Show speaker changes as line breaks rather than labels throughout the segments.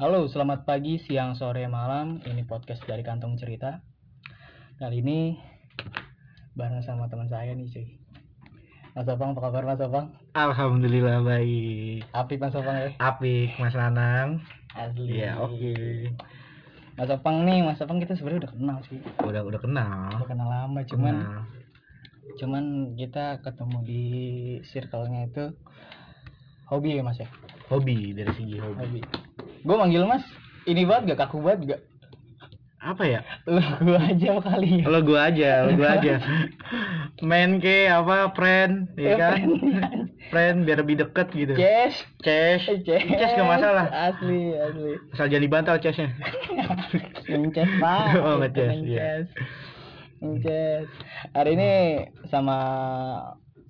Halo, selamat pagi, siang, sore, malam. Ini podcast dari Kantong Cerita. Kali ini bareng sama teman saya nih, cuy. Mas Opang, apa kabar Mas Opang?
Alhamdulillah baik.
Apik Mas Opang ya?
Apik Mas Nanang.
Asli.
Iya oke.
Mas Opang nih, Mas Opang kita sebenarnya udah kenal sih.
Udah udah kenal.
Udah kenal lama, cuman
Kenal.
cuman kita ketemu di circle-nya itu hobi ya Mas ya?
hobi dari segi hobi.
Hobi. Gue manggil Mas, ini banget gak kaku banget gak?
Apa ya?
Lu gue aja kali ya.
Lo gua aja, lo gua aja. Main ke apa friend, ya kan? Friend biar lebih deket gitu.
Ces,
Ces.
Ces,
Ces gak masalah.
Asli, asli.
Asal jadi bantal Cesnya.
Ngeces pak.
Oh, ngeces, iya.
Ngeces. Ngeces. Hari ini sama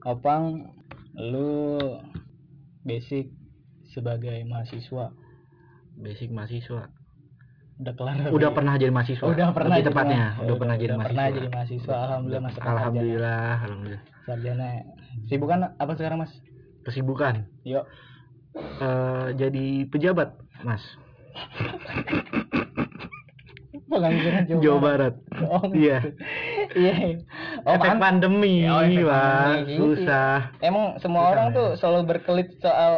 Opang, lu basic sebagai mahasiswa
Basic mahasiswa.
udah kelar
Udah pernah jadi mahasiswa.
udah pernah
Lebih
jadi
tepatnya,
ma-
udah, pernah jadi
udah
mahasiswa.
pernah jadi mahasiswa alhamdulillah masuk
Alhamdulillah, alhamdulillah.
sarjana sibukan apa sekarang mas
Kesibukan
yuk
eh jadi pejabat, Mas.
pengangguran Jawa,
Jawa Barat.
oh
Iya.
iya oh,
efek
pan-
pandemi,
Oh, efek pandemi, gitu.
susah.
emang semua
Susah,
orang
ya.
tuh selalu berkelit soal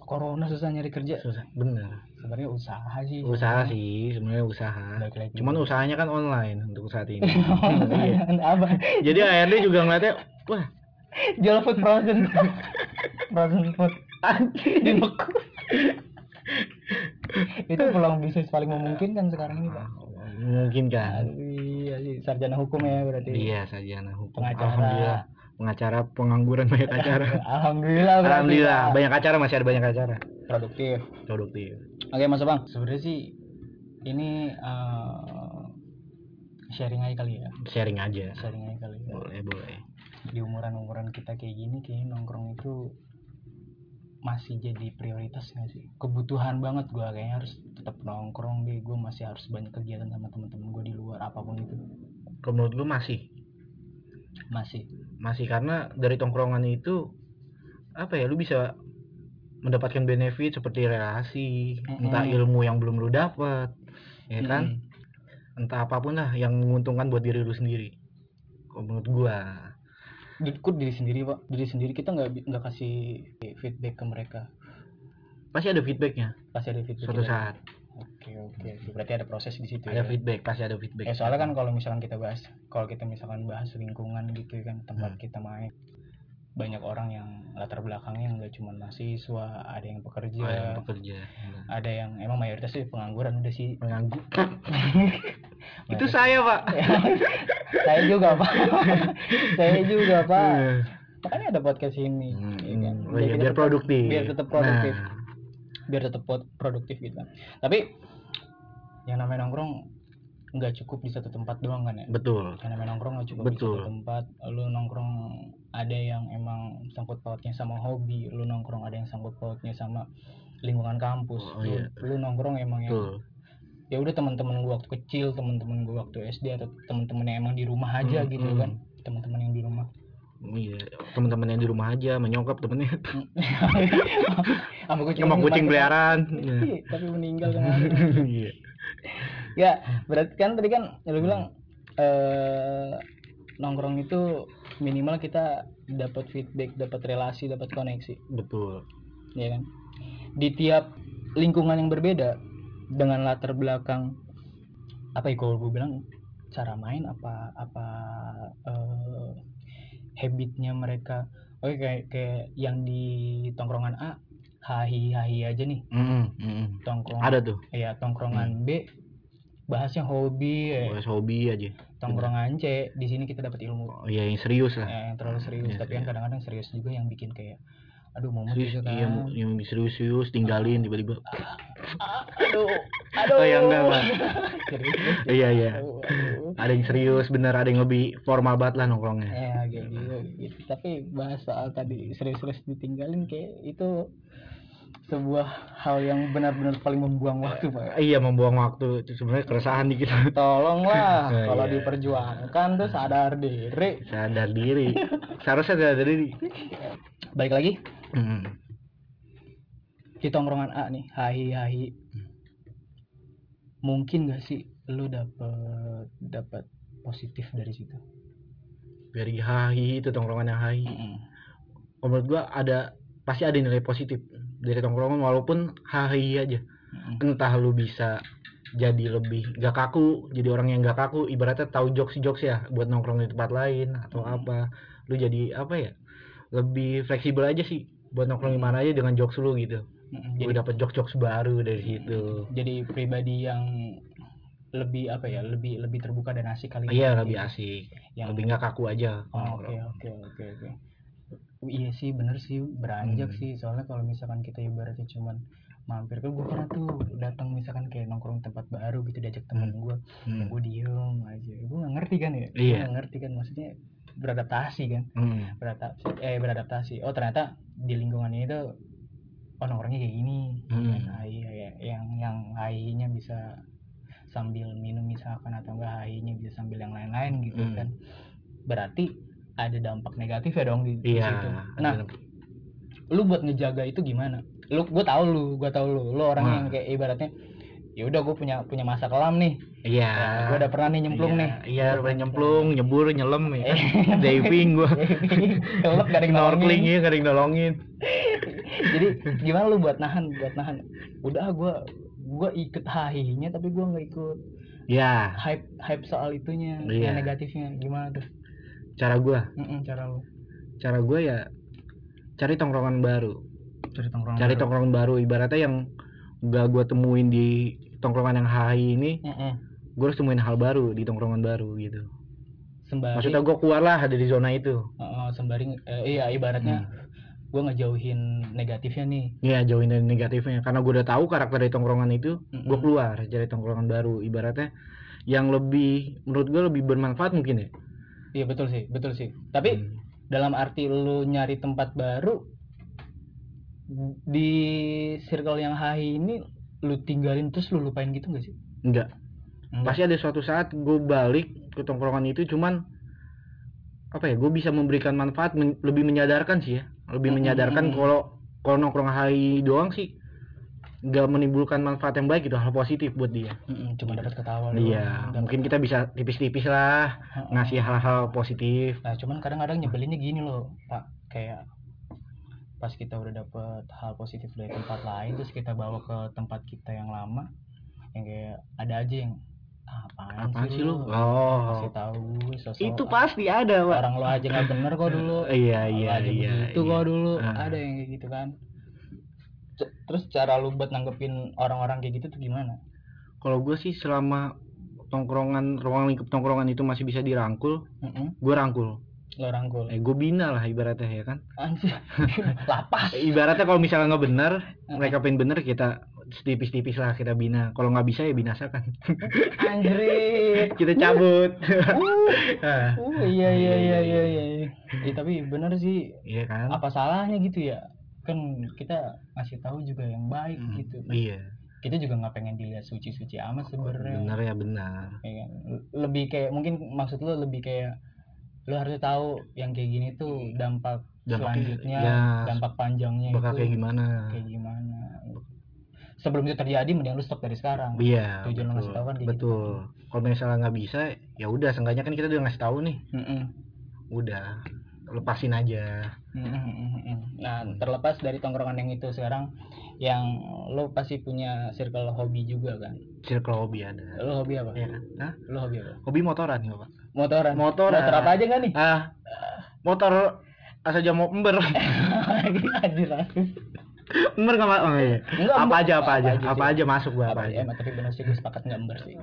corona susah nyari kerja
Susah, bener.
Sebenarnya usaha sih
Usaha sih, sebenarnya usaha.
Balik lagi.
Cuman usahanya kan online untuk saat ini.
Apa
Jadi ARD juga ngeliatnya, wah,
jual food frozen frozen food dibeku itu peluang bisnis paling memungkinkan sekarang ini pak
mungkin kan.
iya sih sarjana hukum ya berarti
Iya, sarjana hukum.
Pengacara.
Alhamdulillah. Pengacara pengangguran banyak acara.
alhamdulillah
Alhamdulillah, banyak acara masih ada banyak acara.
produktif
Produktif.
Oke mas bang sebenarnya sih ini eh, sharing aja kali ya.
Sharing aja.
sharing aja kali ya.
Boleh, boleh.
di umuran umuran kita kayak gini kayaknya nongkrong itu masih jadi prioritas nggak sih? Kebutuhan banget gua kayaknya harus tetap nongkrong deh. Gue masih harus banyak kegiatan sama teman-teman gue di luar apa pun itu.
Kalau menurut gue masih,
masih.
Masih karena dari tongkrongan itu apa ya, lu bisa mendapatkan benefit seperti relasi,
Mm-mm.
entah ilmu yang belum lu dapat, ya kan? entah apa pun lah yang menguntungkan buat diri lu sendiri kalau menurut gua.
Ikut diri sendiri pak? Diri sendiri kita nggak nggak kasih feedback ke mereka?
Pasti ada feedbacknya.
Pasti ada feedback
suatu saat.
Oke oke oke. berarti ada proses di situ
ada
ya?
feedback pasti ada feedback.
Eh soalnya kan kalau misalkan kita bahas, kalau kita misalkan bahas lingkungan gitu kan tempat
Hmm.
kita main, banyak orang yang latar belakangnya nggak cuma mahasiswa, ada yang pekerja,
Oh, yang bekerja
ada yang emang mayoritas sih pengangguran udah sih.
mengganggu itu saya pak
saya juga pak, saya juga pak.
Eh,
Makanya ada podcast ini,
hmm,
ya kan?
oh iya,
kita
biar
tetap-
produktif
biar tetap produktif,
Nah,
biar tetap produktif gitu. kan. Tapi yang namanya nongkrong nggak cukup di satu tempat doang kan ya?
betul
karena memang nongkrong nggak cuma
Betul.
di satu tempat lu nongkrong ada yang emang sangkut pautnya sama hobi lu nongkrong ada yang sangkut pautnya sama lingkungan kampus
Oh,
lu,
iya.
lu nongkrong emang yang
betul
ya udah teman-teman gua waktu kecil teman-teman gua waktu SD atau teman-teman yang emang di rumah aja
Hmm,
gitu
hmm.
kan teman-teman yang di rumah
iya teman-teman yang di rumah aja menyokap temennya
sama kucing
kucing peliharaan
Iya, tapi meninggal kemarin
iya
ya berarti kan tadi kan lu bilang eh nongkrong itu minimal kita dapat feedback dapat relasi dapat koneksi.
Betul.
Ya kan? Di tiap lingkungan yang berbeda dengan latar belakang apa ya kalau gue bilang cara main apa apa eh, habitnya mereka. Oke kayak kayak yang di tongkrongan A hahi hahi aja nih.
Mm-mm.
tongkrong
ada tuh.
Ya tongkrongan B bahasnya hobi ya.
bahas hobi aja.
Tongkrongan C di sini kita dapat ilmu.
Oh, iya yang serius lah.
Ya, yang terlalu serius.
Iya,
tapi kan
iya.
kadang-kadang serius juga yang bikin kayak aduh mau
serius
juga kan.
iya yang serius-serius tinggalin tiba-tiba.
Ah, aduh aduh.
Oh, ya enggak,
serius.
Iya iya. Ada yang serius bener ada yang lebih formal banget lah nongkrongnya.
Ya kayak gitu, gitu. Tapi bahas soal tadi serius-serius ditinggalin kayak itu sebuah hal yang benar-benar paling membuang waktu pak.
Iya membuang waktu. Itu sebenarnya keresahan di kita
tolonglah
Oh,
kalau
iya.
diperjuangkan tuh sadar diri.
Sadar diri. Seharusnya sadar diri.
Balik lagi.
Hmm.
di tongkrongan A nih hahi hahi mungkin gak sih lu dapet dapat positif dari situ?
Dari hai itu tongkrongan yang hai.
Mm-mm.
Kalau menurut gua ada pasti ada nilai positif dari tongkrongan walaupun hai aja.
Mm-mm.
entah lu bisa jadi lebih gak kaku jadi orang yang gak kaku ibaratnya tahu jokes jokes ya buat nongkrong di tempat lain atau
Hmm.
apa. Lu jadi apa ya lebih fleksibel aja sih buat nongkrong di mana aja dengan jokes lu gitu. Gue
jadi
dapet jokes jokes baru dari situ.
Jadi pribadi yang lebih apa ya lebih lebih terbuka dan asik kali
iya
ya,
lebih
gitu.
asik.
Yang
lebih gak kaku aja
Oh, oke oke oke oke iya sih bener sih beranjak
Hmm.
sih soalnya kalau misalkan kita ibaratnya cuman mampir ke gue pernah tuh datang misalkan kayak nongkrong tempat baru gitu diajak temen gue
Hmm.
gue diem aja gue nggak ngerti kan ya gue
Iya.
nggak ngerti kan maksudnya beradaptasi kan
Hmm.
beradaptasi eh beradaptasi oh ternyata di lingkungan ini tuh oh nongkrongnya kayak gini
Hmm.
Nah, iya, iya. yang yang hai-nya bisa sambil minum misalkan atau enggak hai-nya bisa sambil yang lain-lain gitu
Hmm.
kan berarti ada dampak negatif ya dong di,
iya
situ. nah
ada-
lu buat ngejaga itu gimana? Lu gue tahu lu gue tahu lu. Lu orang
Wah.
yang kayak ibaratnya ya udah gue punya punya masa kelam nih.
Iya.
Gue udah pernah nih nyemplung
iya,
nih.
iya udah pernah nyemplung nyebur nyelam ya
Eh.
diving gua.
Kelep gak ada yang
snorkeling
nolongin.
ya gak ada yang nolongin.
Jadi gimana lu buat nahan buat nahan? Udah gue gue ikut hai-nya tapi gue nggak ikut
ya
hype hype soal itunya
Iya.
yang negatifnya. Gimana tuh
cara gua.
Mm-mm, cara lu.
Cara gue ya cari tongkrongan baru.
Cari tongkrongan
cari
baru.
tongkrongan baru. Ibaratnya yang gak gue temuin di tongkrongan yang hai ini
Mm-mm.
gue harus temuin hal baru di tongkrongan baru gitu.
Sembari
maksudnya gue keluar lah dari zona itu.
Uh, sembari eh, iya ibaratnya gue ngejauhin negatifnya nih.
Ya jauhin dari negatifnya. Karena gue udah tahu karakter dari tongkrongan itu gue
Mm-mm.
keluar cari tongkrongan baru. Ibaratnya yang lebih menurut gue lebih bermanfaat mungkin ya
iya betul sih betul sih tapi
Hmm.
dalam arti lu nyari tempat baru di circle yang hai ini lu tinggalin terus lu lupain gitu gak sih
enggak
Enggak.
pasti ada suatu saat gue balik ke tongkrongan itu cuman apa ya gue bisa memberikan manfaat men- lebih menyadarkan sih ya lebih
Mm-mm,
menyadarkan
mm-mm.
kalau kalau nongkrong hai doang sih nggak menimbulkan manfaat yang baik gitu hal positif buat dia
cuma dapat ketawa doang,
iya mungkin kita bisa tipis-tipis lah ngasih hal-hal positif
Nah, cuman kadang-kadang nyebelinnya gini loh, Pak. Kayak pas kita udah dapet hal positif dari tempat lain, terus kita bawa ke tempat kita yang lama, yang kayak ada aja yang "Ah, apaan,
Apaan sih lu?
lu?
Oh.
Kasih tahu sosok
itu pasti ada pak
orang lo aja nggak bener kok dulu.
iya iya iya
begitu
iya.
kok dulu.
Ah.
Ada yang kayak gitu kan. Terus cara lu buat nanggepin orang-orang kayak gitu tuh gimana?
kalau gue sih selama tongkrongan ruang lingkup tongkrongan itu masih bisa dirangkul
Mm-mm,
gue rangkul
Lo rangkul.
eh gue bina lah ibaratnya ya kan
Anjir. Lapas.
ibaratnya kalau misalnya nggak bener
Ah.
mereka pengen bener kita tipis-tipis lah kita bina kalau nggak bisa ya binasakan
Anjrit.
kita cabut
Uh.
Ah,
Oh iya iya iya iya iya. Eh, tapi bener sih
iya kan
apa salahnya gitu ya? Kan kita ngasih tahu juga yang baik
Hmm,
gitu.
iya
Kita juga nggak pengen dilihat suci-suci amat sebenarnya.
bener ya benar
Ya? Lebih kayak mungkin maksud lo lebih kayak lo harus tahu yang kayak gini tuh dampak
Dampaknya,
selanjutnya,
ya,
dampak panjangnya
bakal
itu
kayak gimana
kayak gimana. Sebelum itu terjadi mending lu stop dari sekarang.
iya
Tujuan lo ngasih
betul
tahu kan kayak gitu.
betul kalau misalnya nggak bisa ya udah seenggaknya kan kita udah ngasih tahu nih
Mm-mm.
udah lepasin aja
Mm-mm. Nah, terlepas dari tongkrongan yang itu sekarang yang lo pasti punya circle hobi juga kan.
circle hobi ada
Lo hobi apa?
ya Hah?
Lo hobi apa?
hobi motoran ya pak
Motoran.
Motoran.
Motor apa aja kan nih?
ah motor asal jam mau ember
Anjir.
Ember nggak Pak? oh, iya.
Enggak,
apa aja apa aja apa aja masuk gua
Apa aja? Emang tapi bener sih gue sepakat nggak ember sih.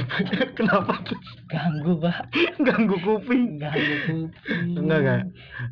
kenapa tuh
Ganggu, Pak.
ganggu kuping
Ganggu kuping.
enggak enggak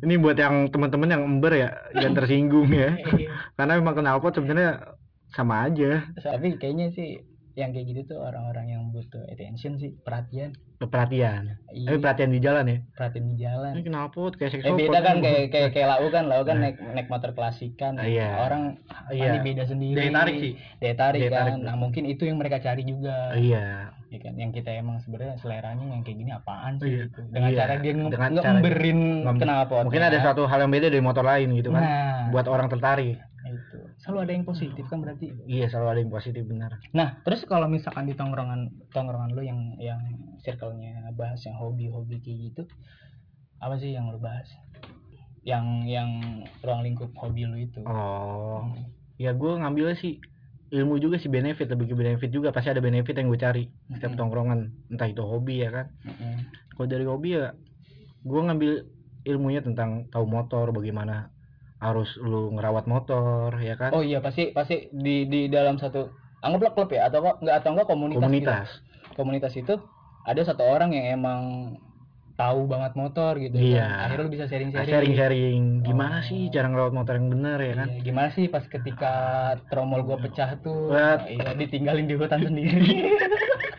ini buat yang teman-teman yang ember ya jangan tersinggung ya
Iya.
karena memang knalpot sebenarnya sama aja
Tapi kayaknya sih yang kayak gitu tuh orang-orang yang butuh attention sih, perhatian.
perhatian
Iya,
tapi perhatian di jalan ya
perhatian di jalan.
ini knalpot kayak
Eh
seksual
beda kan kayak kayak kayak lau kan, lau kan naik naik motor klasikan.
Ah, iya.
Orang
Iya.
ini beda sendiri.
daya tarik sih
Daya tarik
Daya tarik,
kan. Nah, mungkin itu yang mereka cari juga.
iya
Ya kan yang kita emang sebenarnya seleranya yang kayak gini apaan sih
Iya.
gitu. Dengan
Iya.
cara dia nge-
Dengan cara-
ngemberin
Ngem-
kenapa
mungkin ada satu hal yang beda dari motor lain gitu kan
Nah,
buat orang tertarik.
Selalu ada yang positif kan berarti?
Iya selalu ada yang positif benar.
Nah terus kalau misalkan di tongkrongan tongkrongan lu yang yang circle-nya bahas yang hobi-hobi kayak gitu apa sih yang lu bahas? Yang yang ruang lingkup hobi lu itu.
Oh. Ya gue ngambilnya sih ilmu juga sih benefit lebih ke benefit juga. Pasti ada benefit yang gue cari setiap
Mm-mm.
tongkrongan entah itu hobi ya kan?
Mm-mm.
kalau dari hobi ya gue ngambil ilmunya tentang tahu motor bagaimana harus lu ngerawat motor ya kan
oh iya pasti pasti di di dalam satu anggaplah klub ya atau kok nggak atau enggak komunitas
komunitas
gitu. komunitas itu ada satu orang yang emang tahu banget motor gitu
Iya.
kan. akhirnya lu bisa sharing sharing
sharing sharing gimana
Oh.
sih cara ngerawat motor yang bener ya kan
gimana sih pas ketika tromol gua pecah tuh
What?
iya ditinggalin di hutan sendiri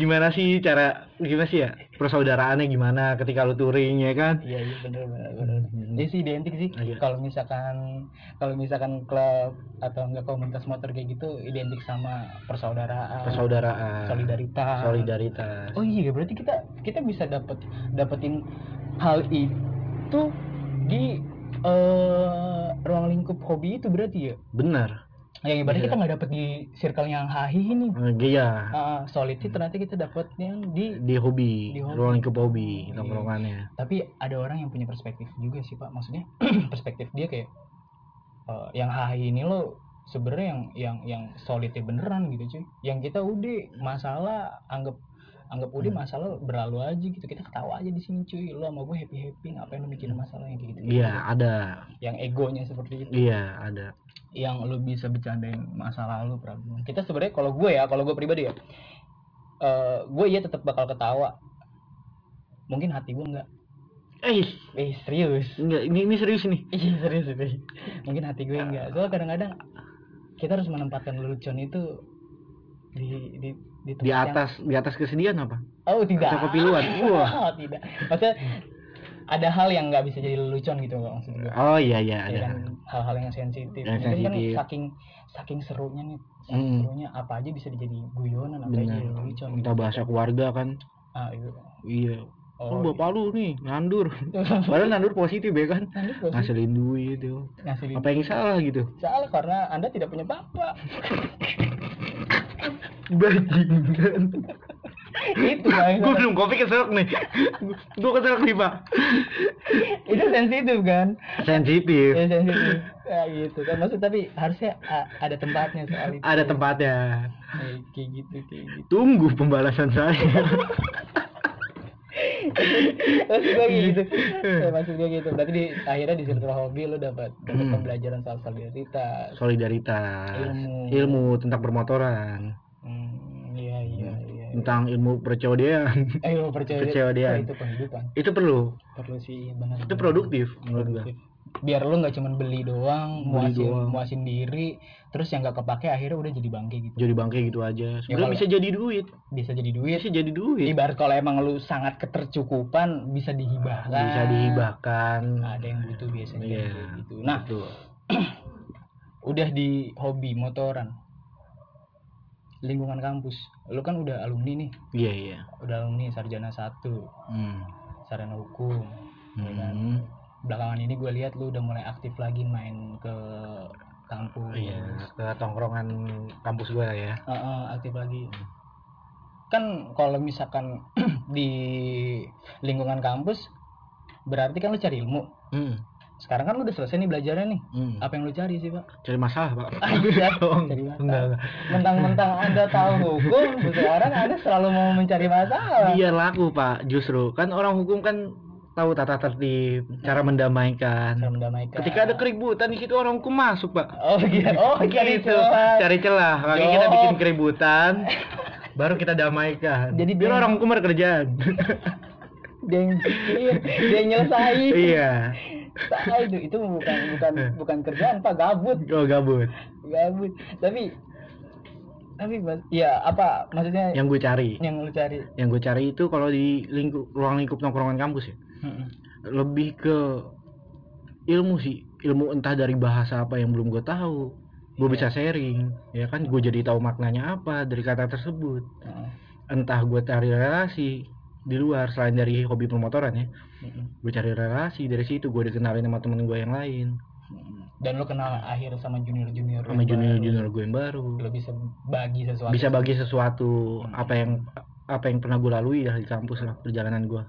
gimana sih cara gimana sih ya persaudaraannya gimana ketika lu touring ya kan?
Iya iya bener bener bener.
Hmm.
Iya sih identik sih.
Iya.
kalau misalkan kalau misalkan klub atau enggak komunitas motor kayak gitu identik sama persaudaraan
persaudaraan.
solidaritas.
Solidaritas.
Oh iya berarti kita kita bisa dapat dapetin hal itu di eh, ruang lingkup hobi itu berarti ya?
Benar
yang ibaratnya
Iya.
kita nggak dapet di circle yang hahi ini
iya
Ah, solid sih ternyata kita dapetnya di
di hobi,
Di hobi.
ruang lingkup hobi
Iya.
nongkrongannya
tapi ada orang yang punya perspektif juga sih pak maksudnya perspektif dia kayak eh, yang hahi ini lo sebenarnya yang yang yang solidnya beneran gitu cuy yang kita udah masalah anggap anggap udah
Hmm.
masalah berlalu aja gitu. Kita ketawa aja di sini cuy. Lo sama gue happy happy ngapain lo mikirin masalah yang kayak gitu
iya ada.
Yang egonya seperti itu.
Iya ada.
Yang lo bisa bercandain masa lalu Prabu kita sebenarnya kalau gue ya kalau gue pribadi ya eh gue ya tetap bakal ketawa. Mungkin hati gue enggak.
Eh
eh serius?
Enggak ini ini serius nih
iya serius serius mungkin hati gue enggak. Soalnya kadang-kadang kita harus menempatkan lelucon itu di di di, tempat
di
yang-
atas di atas kesedihan apa?
Oh tidak.
Rasa kepiluan. Wah.
oh, tidak. Maksudnya ada hal yang nggak bisa jadi lelucon gitu Bang, maksud gue
oh iya iya
ya
ada.
Kan hal-hal yang sensitif.
Yang
kan
sensitif.
saking saking serunya nih saking
Mm.
serunya apa aja bisa jadi guyonan apa aja jadi lelucon
entah bahasa keluarga kan.
Ah itu
iya.
Oh,
oh, bapak lu nih nandur. Padahal nandur positif ya kan?
Pasti
ngasilin duit tuh
ngasih
apa yang salah gitu?
Salah karena anda tidak punya bapak
bajingan.
Itu
gue belum kopi keselak nih. Gue keselak nih pak.
Itu sensitif kan?
Sensitif.
Ya sensitif. Ya gitu. Kan maksud tapi harusnya a- ada tempatnya soal itu.
Ada tempatnya.
Eh, kayak gitu kayak gitu.
Tunggu pembalasan saya.
Maksud gue gitu. Ya, maksud gue gitu. Berarti di akhirnya di hobi lo dapat dapat
Hmm.
pembelajaran soal solidaritas
solidaritas.
Ilmu.
ilmu tentang permotoran
hmm, iya iya iya.
tentang ilmu
ayo percaya
Kecewaan.
Wah, itu kehidupan
itu perlu.
Perlu sih benar
itu produktif menurut gua.
Produktif. biar lu nggak cuman beli doang
Beli
muasin
doang.
muasin diri terus yang nggak kepake akhirnya udah jadi bangke gitu.
Jadi bangke gitu aja. Sebenarnya
kalau-
bisa jadi duit.
Bisa jadi duit.
Bisa jadi duit.
Ibarat kalau emang lu sangat ketercukupan bisa dihibahkan.
Bisa dihibahkan.
Ada yang butuh biasanya
Iya,
kayak gitu. Nah udah di hobi motoran lingkungan kampus lu kan udah alumni nih
iya iya
udah alumni sarjana satu
hmm.
sarjana hukum ya kan?
Hmm.
belakangan ini gue lihat lu udah mulai aktif lagi main ke kampus
iya ke tongkrongan kampus lah ya
Heeh, aktif lagi kan kalau misalkan di lingkungan kampus berarti kan lu cari ilmu
hmm.
Sekarang kan lu udah selesai nih belajarnya nih.
Hmm.
apa yang lu cari sih pak?
Cari masalah pak.
Iya, cari masalah. Mentang-mentang anda tahu hukum sekarang anda selalu mau mencari masalah.
Biar laku pak justru. Kan orang hukum kan tahu tata tertib cara mendamaikan.
Cara mendamaikan.
Ketika ada keributan di situ orang hukum masuk pak.
Oh iya. Oh cari
Gitu,
celah.
Cari celah. Makanya kita bikin keributan baru kita damaikan.
Jadi
biar orang hukum ada kerjaan
dia yang dia nyelesain.
Iya
Salah itu itu bukan bukan bukan kerjaan pak. Gabut.
Oh gabut.
Gabut. Tapi tapi mas ya apa maksudnya?
Yang gue cari.
Yang lu cari.
Yang gue cari itu kalau di lingkup ruang lingkup nongkrongan kampus ya.
Mm-mm.
lebih ke ilmu sih. Ilmu entah dari bahasa apa yang belum gue tahu. Gue
Iya.
bisa sharing. Ya kan gue jadi tahu maknanya apa dari kata tersebut.
Heeh.
entah gue cari relasi di luar selain dari hobi pemotoran ya.
Mm-mm.
gue cari relasi dari situ gue dikenalin sama temen gue yang lain.
Dan lo kenal akhir sama junior junior
sama junior junior gue yang baru.
Lo bisa bagi sesuatu?
Bisa bagi sesuatu
Hmm.
apa yang apa yang pernah gue lalui ya di kampus lah perjalanan gue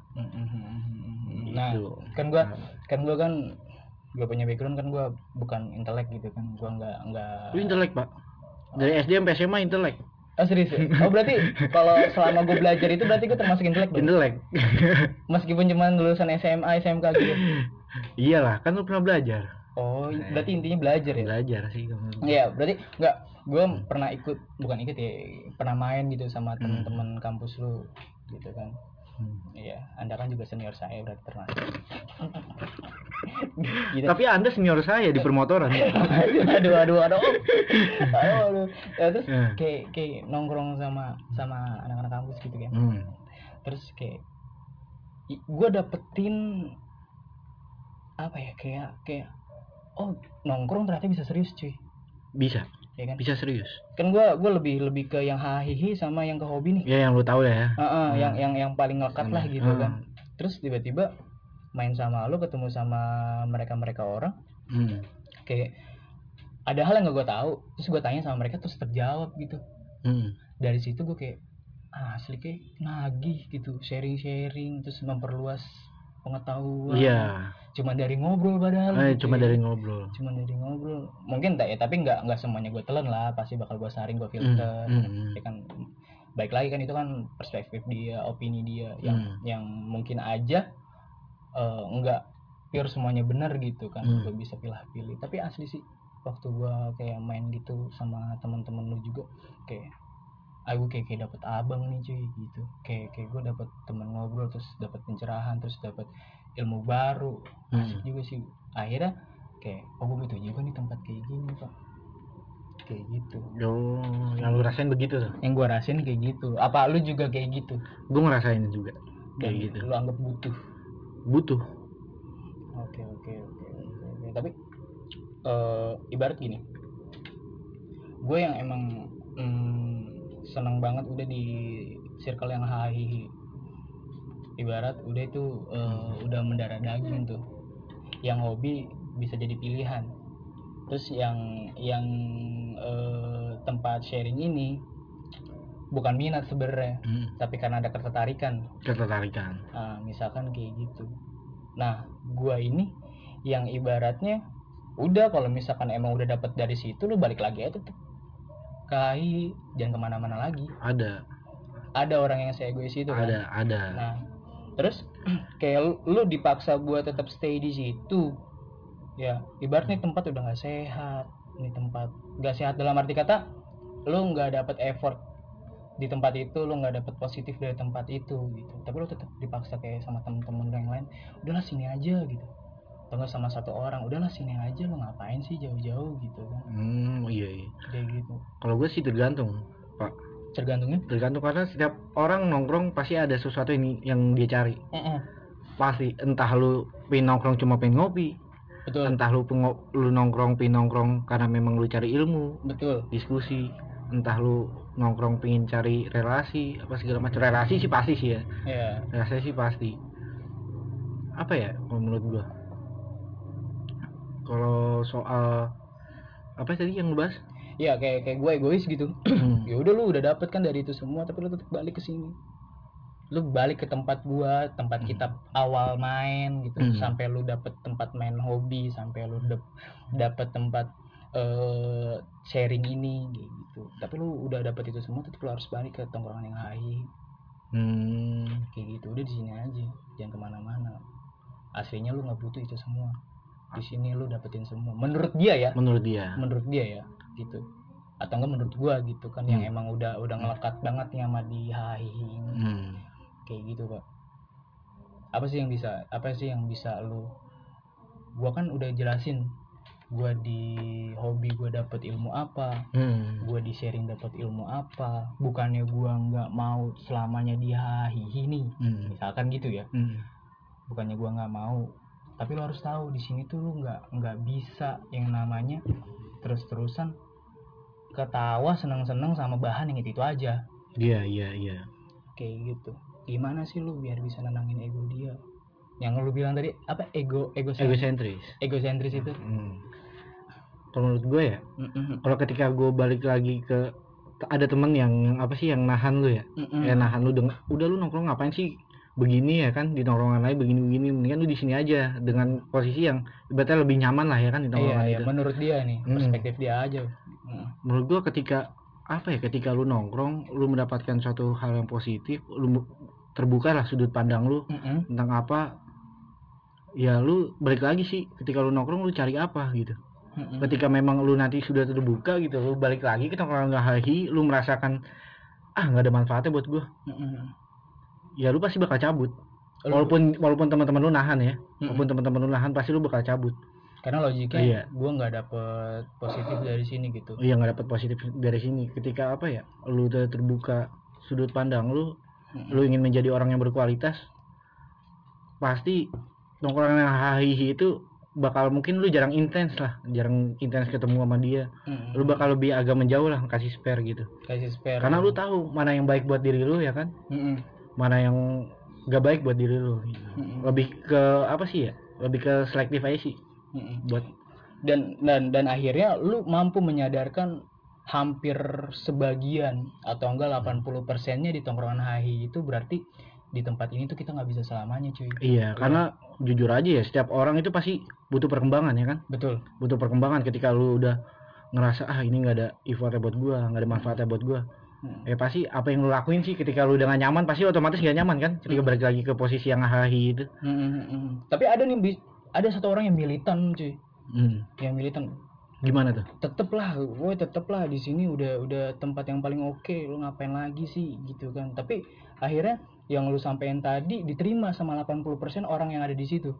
nah
gitu.
kan gua kan gua kan gua punya background kan gua bukan intelek gitu kan. Gua nggak nggak
lu intelek pak? Dari SD sampai SMA intelek
oh serius ya? oh berarti kalau selama gua belajar itu berarti gua termasuk intelek dong
intelek
meskipun cuma lulusan SMA SMK gitu
iyalah kan lu pernah belajar
oh berarti intinya belajar ya
belajar sih kamu
Iya, berarti nggak gue pernah ikut bukan ikut ya, pernah main gitu sama
Hmm.
teman-teman kampus lu gitu kan.
Hmm.
Iya, Anda kan juga senior saya berarti termasuk. Gitu.
tapi anda senior saya di permotoran
aduh, aduh, aduh. Aduh, aduh. Ya, terus
Ya.
kayak kayak nongkrong sama sama anak-anak kampus gitu kan.
hmm.
Terus kayak gue dapetin apa ya kayak kayak oh nongkrong ternyata bisa serius cuy
bisa
ya kan
bisa serius
kan gua gua lebih lebih ke yang hahihi sama yang ke hobi nih
ya yang lu tahu lah ya
Heeh, yang yang yang paling ngelekat lah gitu
Hmm.
kan terus tiba-tiba main sama lu ketemu sama mereka mereka orang.
Hmm.
kayak ada hal yang gak gue tahu. Terus gue tanya sama mereka terus terjawab gitu.
Hmm.
dari situ gue kayak ah, asli kayak nagih gitu sharing sharing terus memperluas pengetahuan.
Iya.
Cuma dari ngobrol padahal
eh,
gitu
cuma
ya.
dari ngobrol.
Cuma dari ngobrol. Mungkin tak ya tapi nggak nggak semuanya gue telan lah. Pasti bakal gue saring gue
Hmm,
filter.
hmm, hmm.
ya kan baik lagi kan itu kan perspektif dia opini dia. Yang
Hmm.
yang mungkin aja eh, nggak pure semuanya benar gitu kan
Hmm.
gue bisa pilih-pilih tapi asli sih waktu gua kayak main gitu sama teman-teman lu juga kayak aku kayak kayak dapet abang nih cuy gitu. Kayak kayak gue dapet teman ngobrol terus dapet pencerahan terus dapet ilmu baru. Asik
Hmm.
juga sih. Akhirnya kayak oh gue butuh juga nih tempat kayak gini pak. Kayak gitu.
Oh, yang lu rasain begitu tuh.
yang gua rasain kayak gitu. Apa lu juga kayak gitu?
Gue ngerasain juga kayak
Dan
gitu.
lu anggap butuh
Butuh.
oke oke oke oke, tapi eh, ibarat gini. Gue yang emang mm, seneng banget udah di circle yang hahi ibarat udah itu eh, udah mendarah daging tuh. Yang hobi bisa jadi pilihan. Terus yang yang eh, tempat sharing ini bukan minat sebenarnya
Hmm.
tapi karena ada ketertarikan
Ketertarikan.
Nah, misalkan kayak gitu. Nah, gua ini yang ibaratnya udah kalau misalkan emang udah dapat dari situ lu balik lagi aja tetep kai jangan ke mana-mana lagi.
Ada,
Ada orang yang saya egois itu kan.
ada, ada.
Nah, terus kayak lu, lu dipaksa buat tetap stay di situ. Ya, ibaratnya tempat udah nggak sehat. Ini tempat nggak sehat dalam arti kata lu nggak dapat effort di tempat itu lu nggak dapet positif dari tempat itu gitu tapi lu tetap dipaksa kayak sama temen-temen yang lain udahlah sini aja gitu atau nggak sama satu orang udahlah sini aja lu ngapain sih jauh-jauh gitu kan
Hmm, iya, iya.
kayak gitu
Kalau gue sih tergantung, Pak.
tergantungnya
Tergantung karena setiap orang nongkrong pasti ada sesuatu yang yang dia cari.
Mm-mm.
Pasti entah lu pengen nongkrong cuma pengen ngopi,
betul
entah lu lu nongkrong pengen nongkrong karena memang lu cari ilmu,
betul
diskusi, entah lu nongkrong pengen cari relasi apa segala macam. Relasi sih pasti sih ya.
Ya
relasi sih pasti. Apa ya kalau menurut gua? Kalau soal apa tadi yang lu bahas?
Ya kayak kayak gue egois gitu.
Hmm.
ya udah lu udah dapet kan dari itu semua tapi lu tetap balik ke sini. Lu balik ke tempat gua tempat
Hmm.
kita awal main gitu.
Hmm.
sampai lu dapet tempat main hobi sampai lu dap- dapet tempat eh sharing ini gitu. Tapi lu udah dapet itu semua tetap lu harus balik ke tongkrongan yang high
Hmm.
kayak gitu udah di sini aja. Jangan ke mana-mana. Aslinya lu nggak butuh itu semua. Di sini lu dapetin semua. Menurut dia ya.
Menurut dia.
Menurut dia ya gitu. Atau enggak menurut gua gitu kan yang
Hmm.
emang udah udah ngelekat banget nih sama di HI ini.
Hmm.
kayak gitu pak. Apa sih yang bisa apa sih yang bisa lu gua kan udah jelasin gua di hobi gua dapet ilmu apa?
Hmm.
gua di sharing dapet ilmu apa? Bukannya gua nggak mau selamanya di HI nih?
Hmm.
misalkan gitu ya.
Hmm.
bukannya gua nggak mau tapi lo harus tahu di sini tuh lu nggak nggak bisa yang namanya terus-terusan ketawa seneng-seneng sama bahan yang itu itu aja.
Iya iya iya.
Kayak gitu. Gimana sih lu biar bisa nenangin ego dia? Yang lu bilang tadi apa? Ego ego
egosentris.
Egosentris itu?
Hmm. Kalau menurut gue ya
Mm-mm.
kalau ketika gue balik lagi ke ada temen yang, yang apa sih yang nahan lu ya
Mm-mm.
ya nahan lu deng udah lu nongkrong ngapain sih begini ya kan di nongkrongan lain begini begini mendingan lu di sini aja dengan posisi yang ibaratnya lebih nyaman lah ya kan di
iya
nongkrongan
iya
itu
menurut dia nih
Mm.
perspektif dia aja Mm.
menurut gua ketika apa ya ketika lu nongkrong lu mendapatkan suatu hal yang positif lu terbuka lah sudut pandang lu
Mm-mm.
tentang apa ya lu balik lagi sih ketika lu nongkrong lu cari apa gitu
Mm-mm.
ketika memang lu nanti sudah terbuka gitu lu balik lagi ke nongkrongan hahi lu merasakan ah nggak ada manfaatnya buat gua
Mm-mm.
ya lu pasti bakal cabut
Lu-
walaupun walaupun teman-teman lu nahan ya
Mm-mm.
walaupun teman-teman lu nahan pasti lu bakal cabut
karena logiknya
Iya.
gue nggak dapet positif dari sini gitu
iya nggak dapat positif dari sini ketika apa ya lu udah terbuka sudut pandang lu
Mm-mm.
lu ingin menjadi orang yang berkualitas pasti nongkrongan yang hahihi itu bakal mungkin lu jarang intens lah jarang intens ketemu sama dia
Mm-mm.
lu bakal lebih agak menjauh lah kasih spare gitu
kasih spare
karena lu tahu mana yang baik buat diri lu ya kan
Mm-mm.
mana yang gak baik buat diri lu
Mm-mm.
lebih ke apa sih ya lebih ke selektif aja sih
Mm-mm.
buat
dan dan dan akhirnya lu mampu menyadarkan hampir sebagian atau enggak 80 persennya di tongkrongan hahi itu berarti di tempat ini tuh kita nggak bisa selamanya cuy.
Iya karena jujur aja ya setiap orang itu pasti butuh perkembangan ya kan?
Betul.
Butuh perkembangan ketika lu udah ngerasa ah ini nggak ada effortnya buat gua nggak ada manfaatnya buat gua.
Mm.
ya pasti apa yang lu lakuin sih ketika lu udah gak nyaman pasti otomatis gak nyaman kan? Ketika
Hmm.
balik lagi ke posisi yang hahi itu.
Mm-mm. tapi ada nih ada satu orang yang militan cuy.
Hmm.
yang militan.
Gimana tuh?
Tetep lah woi tetep lah di sini udah udah tempat yang paling oke lu ngapain lagi sih gitu kan. Tapi akhirnya yang lu sampein tadi diterima sama 80% orang yang ada di situ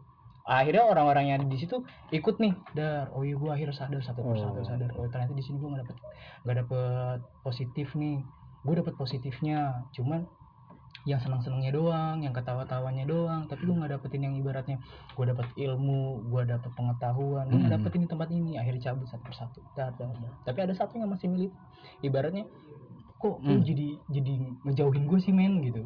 akhirnya orang-orang yang ada di situ ikut nih dar oh iya gua akhirnya sadar satu persatu
Oh.
sadar oh ternyata di sini gua nggak dapet nggak dapet positif nih gua dapet positifnya cuman yang senang-senangnya doang, yang ketawa-tawanya doang, tapi gua nggak dapetin yang ibaratnya gua dapet ilmu, gua dapet pengetahuan, gua nggak
Hmm.
dapetin di tempat ini, akhirnya cabut satu persatu. Dar, dar, dar. Tapi ada satu yang masih milit, ibaratnya kok lu
Hmm.
jadi jadi ngejauhin gue sih men gitu.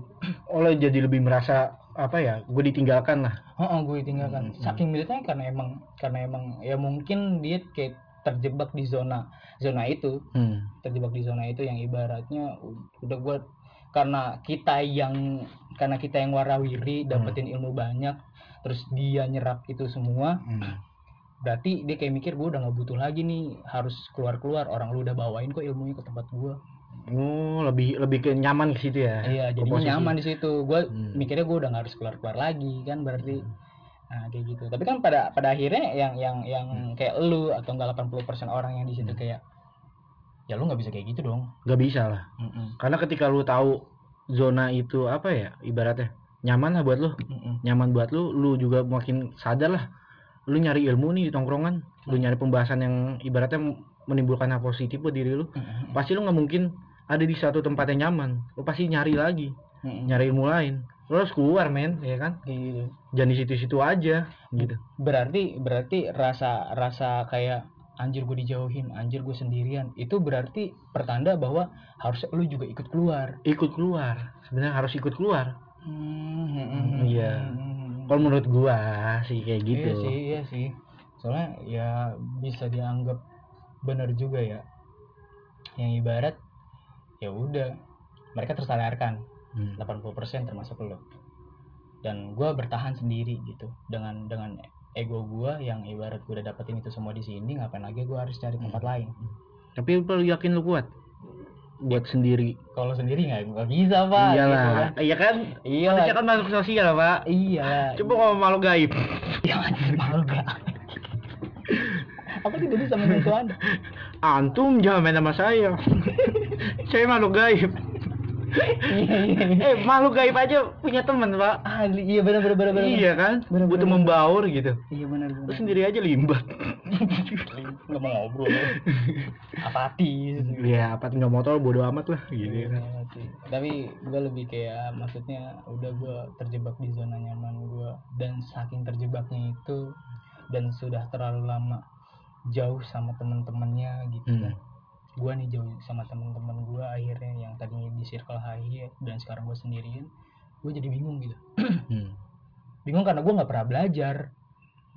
oh lo jadi lebih merasa apa ya gue ditinggalkan lah
Oh, gue tinggalkan.
Hmm.
Saking militnya karena emang karena emang ya mungkin dia kayak terjebak di zona zona itu,
hmm.
terjebak di zona itu yang ibaratnya udah gue karena kita yang karena kita yang warawiri dapetin ilmu banyak terus dia nyerap itu semua
Hmm.
berarti dia kayak mikir gue udah nggak butuh lagi nih harus keluar keluar orang lu udah bawain kok ilmunya ke tempat gue
oh lebih lebih ke nyaman ke situ ya?
Iya jadi nyaman di situ. Gue
Hmm.
mikirnya gue udah nggak harus keluar keluar lagi kan berarti. Nah kayak gitu. Tapi kan pada pada akhirnya yang yang yang kayak lu atau enggak 80% orang yang di situ
Hmm.
kayak ya lu nggak bisa kayak gitu dong.
Gak bisa lah.
Mm-mm.
karena ketika lu tahu zona itu apa ya ibaratnya nyaman lah buat lu.
Mm-mm.
nyaman buat lu lu juga makin sadar lah. Lu nyari ilmu nih di tongkrongan. Lu nyari pembahasan yang ibaratnya menimbulkan hal positif buat diri lu.
Mm-mm.
pasti lu nggak mungkin ada di satu tempat yang nyaman lu pasti nyari lagi.
Mm-mm.
nyari ilmu lain. Lu harus keluar men ya kan?
Gitu.
Jangan di situ-situ aja gitu.
berarti berarti rasa rasa kayak anjir gue dijauhin anjir gue sendirian. Itu berarti pertanda bahwa harus lu juga ikut keluar.
Ikut keluar. Sebenarnya harus ikut keluar.
Hmm,
iya.
hmm.
kalau menurut gua sih kayak gitu.
Iya sih, iya sih. Soalnya ya bisa dianggap benar juga ya. Yang ibarat ya udah mereka tersadarkan
Hmm.
80% termasuk lo. Dan gua bertahan sendiri gitu dengan dengan ego gua yang ibarat gua udah dapetin itu semua di sini ngapain lagi gua harus cari tempat
Hmm.
lain.
tapi lu yakin lu kuat buat sendiri
Kalau sendiri nggak nggak bisa pak.
iyalah
gitu kan.
iya kan
Iya
manusia kan makhluk sosial pak
Iya.
coba kalau makhluk gaib
Ya anjir malu gak? Apa tidak bisa menyentuh anda?
antum jangan main sama saya saya makhluk gaib
Iya iya iya.
eh makhluk gaib aja punya teman pak
Ah, iya benar benar benar
iya kan
Bener,
butuh
bener.
membaur gitu
Iya benar
lu
benar.
sendiri aja limbat
Nggak mau ngobrol. Apatis.
ya apa nggak motor bodo amat lah gitu
Iya,
kan
sih. Tapi gue lebih kayak maksudnya udah gue terjebak di zona nyaman gue dan saking terjebaknya itu dan sudah terlalu lama jauh sama temen-temennya gitu
Hmm.
kan. Gue nih jauh sama temen-temen gue akhirnya yang tadinya di circle high dan sekarang gue sendirian. Gue jadi bingung gitu.
Hmm.
Bingung karena gue nggak pernah belajar.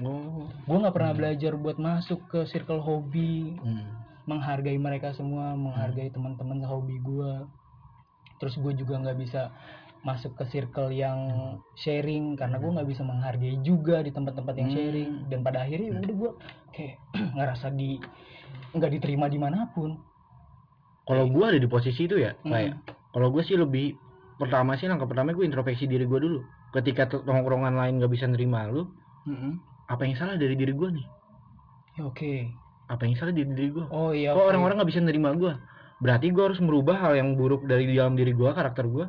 oh
gue nggak pernah
Hmm.
belajar buat masuk ke circle hobi
hmm.
menghargai mereka semua menghargai teman-teman hobi gue terus gue juga nggak bisa masuk ke circle yang sharing karena gue nggak bisa menghargai juga di tempat-tempat yang
Hmm.
sharing dan pada akhirnya udah gue kayak ngerasa di nggak diterima di mana pun
kalau gua ada di posisi itu ya
Hmm.
kayak kalau gue sih lebih pertama sih langkah pertama gue introspeksi diri gue dulu ketika tongkrongan lain gak bisa nerima lu
Mm-mm.
apa yang salah dari diri gue nih
Ya, oke
apa yang salah dari diri gue
oh iya
kok
oke.
orang-orang nggak bisa nerima gue berarti gue harus merubah hal yang buruk dari dalam diri gue karakter gue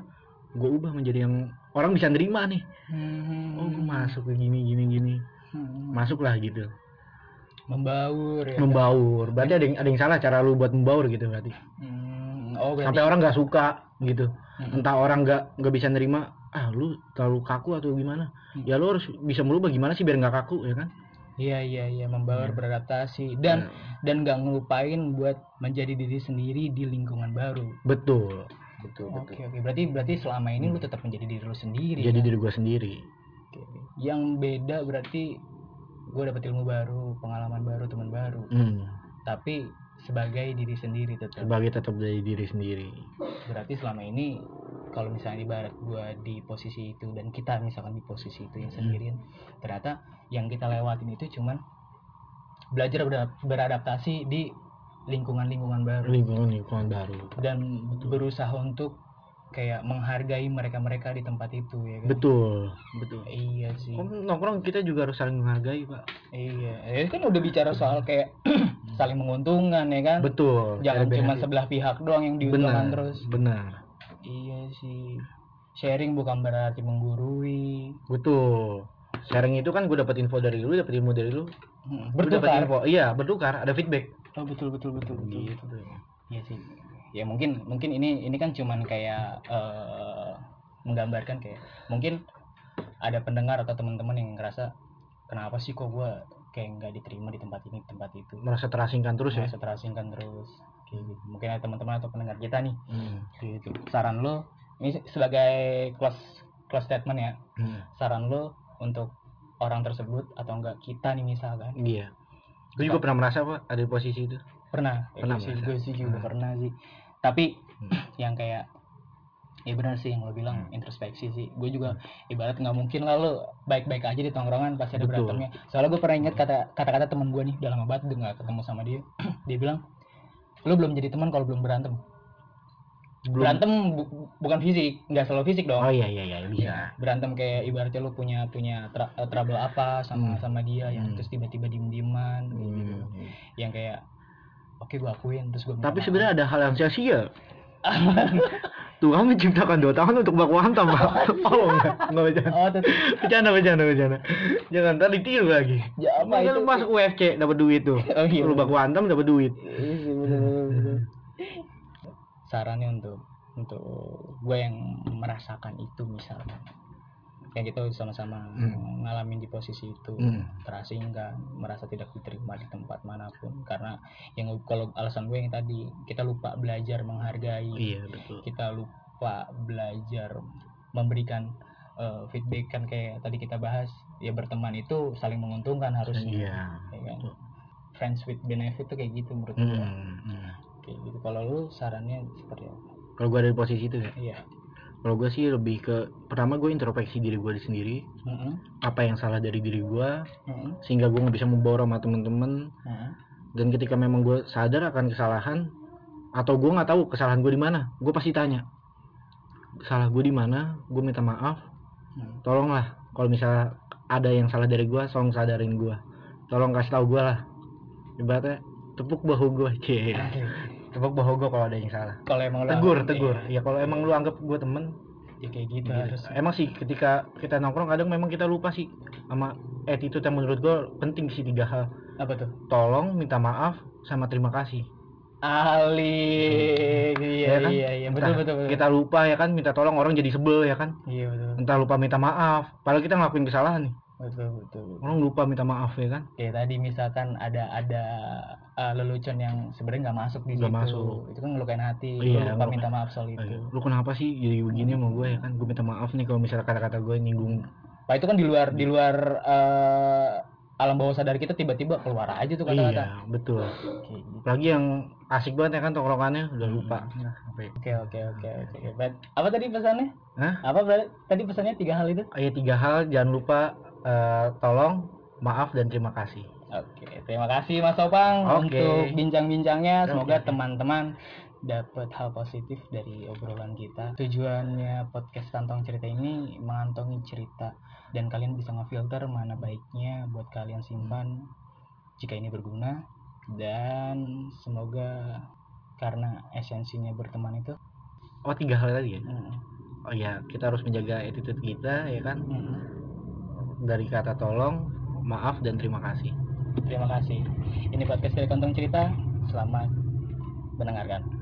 gue ubah menjadi yang orang bisa nerima nih
Hmm.
oh gue masuk gini gini gini
Hmm.
masuklah gitu
membaur ya
membaur berarti ada yang ada yang salah cara lu buat membaur gitu berarti
Hmm. oh berarti
sampai orang nggak suka gitu
Mm-mm.
entah orang nggak nggak bisa nerima ah lu terlalu kaku atau gimana
Hmm.
ya lu harus bisa merubah gimana sih biar nggak kaku ya kan
Iya iya iya membaur
Iya.
beradaptasi dan
Ya,
dan nggak ngelupain buat menjadi diri sendiri di lingkungan baru.
betul betul
Oke
betul
oke berarti berarti selama ini lu tetap menjadi diri lu sendiri.
jadi
kan?
diri gue sendiri
Oke. Yang beda berarti gue dapet ilmu baru, pengalaman baru, teman baru.
hmm.
Tapi sebagai diri sendiri tetap.
sebagai tetap dari diri sendiri
Berarti selama ini kalau misalnya ibarat gue di posisi itu dan kita misalkan di posisi itu yang
Hmm.
sendirian, ternyata yang kita lewatin itu cuman belajar beradap- beradaptasi di lingkungan-lingkungan baru.
lingkungan lingkungan baru
dan berusaha untuk kayak menghargai mereka-mereka di tempat itu ya kan?
Betul betul.
Iya sih.
Kan nongkrong kita juga harus saling menghargai pak.
Iya ya kan udah bicara soal kayak saling menguntungkan ya kan?
Betul
jangan cuma sebelah pihak doang yang diuntungkan
benar
terus.
benar.
Iya sih. Sharing bukan berarti menggurui.
Betul. Sharing itu kan gue dapat info dari lu dapat ilmu dari lu.
Hmm, bertukar.
info. Iya bertukar ada feedback.
Oh betul betul betul betul
gitu.
Iya sih. Ya mungkin mungkin ini ini kan cuman kayak eh, menggambarkan kayak mungkin ada pendengar atau teman-teman yang ngerasa kenapa sih kok gua kayak nggak diterima di tempat ini tempat itu
merasa terasingkan terus ya
Merasa terasingkan terus kayak gitu. Mungkin ada teman-teman atau pendengar kita nih
Hmm.
gitu. Saran lo ini sebagai close close statement ya.
Hmm.
Saran lo untuk orang tersebut atau enggak kita nih misalkan
iya gue juga pernah merasa pak ada di posisi itu
pernah
Pernah
gue sih gue sih juga
Hmm.
pernah sih tapi
Hmm.
yang kayak ya benar sih yang lo bilang
Hmm.
introspeksi sih gue juga ibarat nggak mungkin lah lo baik-baik aja di tongkrongan pasti ada
Betul.
berantemnya soalnya gue pernah ingat kata kata-kata teman gue nih udah lama banget nggak ketemu sama dia dia bilang lo belum jadi teman kalau belum berantem
belum
berantem bu- bukan fisik nggak selalu fisik dong
oh iya iya iya bisa
Ya, berantem kayak ibaratnya lo punya punya tra- eh, trouble apa sama
Hmm.
sama dia yang
Hmm.
terus tiba-tiba diem-dieman kayak gitu
Hmm.
yang kayak oke gue akuin terus gue
tapi sebenarnya ada hal yang sia-sia. Tuhan menciptakan dua tangan untuk baku hantam pak. Oh enggak enggak bercanda
oh
bercanda bercanda bercanda. Jangan ntar ditiru lagi.
Ya apa itu?
lu masuk UFC dapat duit tuh.
Oh iya
lu baku hantam dapat duit.
Iya sih, bener, bener, bener. sarannya untuk untuk gue yang merasakan itu misalnya kayak gitu sama-sama
Hmm.
ngalamin di posisi itu.
Hmm.
terasingkan merasa tidak diterima di tempat mana pun. Karena yang kalau alasan gue yang tadi kita lupa belajar menghargai.
Iya betul.
Kita lupa belajar memberikan eh, feedback kan kayak tadi kita bahas. Ya berteman itu saling menguntungkan harusnya.
Iya
ya kan?
betul.
friends with benefit tuh kayak gitu menurut gue
Hmm, hmm.
kayak gitu. Kalau lu sarannya seperti apa?
Kalau gue ada di posisi itu ya?
Iya
kalau gue sih lebih ke pertama gue introspeksi diri gue sendiri.
Heeh,
apa yang salah dari diri gue
heeh,
sehingga gue nggak bisa membawa sama temen-temen.
Heeh.
dan ketika memang gue sadar akan kesalahan atau gue nggak tahu kesalahan gue di mana gue pasti tanya salah gue di mana? Gue minta maaf.
Hmm.
tolonglah kalau misalnya ada yang salah dari gue tolong sadarin gue tolong kasih tahu gue lah. Ibaratnya tepuk bahu gue cie Tepuk bahu gue kalau ada yang salah.
Kalau emang lu
tegur
iya,
tegur. ya kalau emang lu anggap gue temen
ya kayak gitu
gitu.
harus
emang sih ketika kita nongkrong kadang memang kita lupa sih sama attitude yang menurut gue penting sih tiga hal.
Apa tuh?
Tolong minta maaf sama terima kasih.
Alik. Iya
Ya kan?
iya iya. Betul
Entah
betul betul.
kita lupa ya kan? Minta tolong orang jadi sebel ya kan?
Iya betul.
Entah lupa minta maaf. Padahal kita ngelakuin kesalahan nih
betul betul, betul.
orang lupa minta maaf ya kan
kayak tadi misalkan ada ada uh, lelucon yang sebenarnya nggak masuk di
Nggak
situ
masuk.
itu kan ngelukain hati
Iya,
lu lupa
ngelukain.
minta maaf soal itu
Ayo, lu kenapa sih jadi begini sama gue ya kan gue minta maaf nih kalau misalnya kata-kata gue nyinggung
Pak itu kan di luar di luar eh, alam bawah sadar kita tiba-tiba keluar aja tuh kata-kata
iya betul
Oke, gitu.
apalagi yang asik banget ya kan tongkrongannya udah lupa
Hmm.
nah, apa ya?
oke oke oke oke apa tadi pesannya
Hah?
apa tadi pesannya tiga hal itu
Oh, iya tiga hal jangan lupa eh, tolong maaf dan terima kasih.
Oke, terima kasih Mas Opang
Oke.
untuk bincang-bincangnya. Semoga teman-teman dapat hal positif dari obrolan kita. Tujuannya podcast Kantong Cerita ini mengantongi cerita dan kalian bisa ngefilter mana baiknya buat kalian simpan jika ini berguna. Dan semoga karena esensinya berteman itu
oh tiga hal tadi ya?
Mm,
oh iya kita harus menjaga attitude kita ya kan?
Mm,
dari kata tolong maaf dan terima kasih
terima kasih. Ini podcast dari Kantong Cerita. Selamat mendengarkan.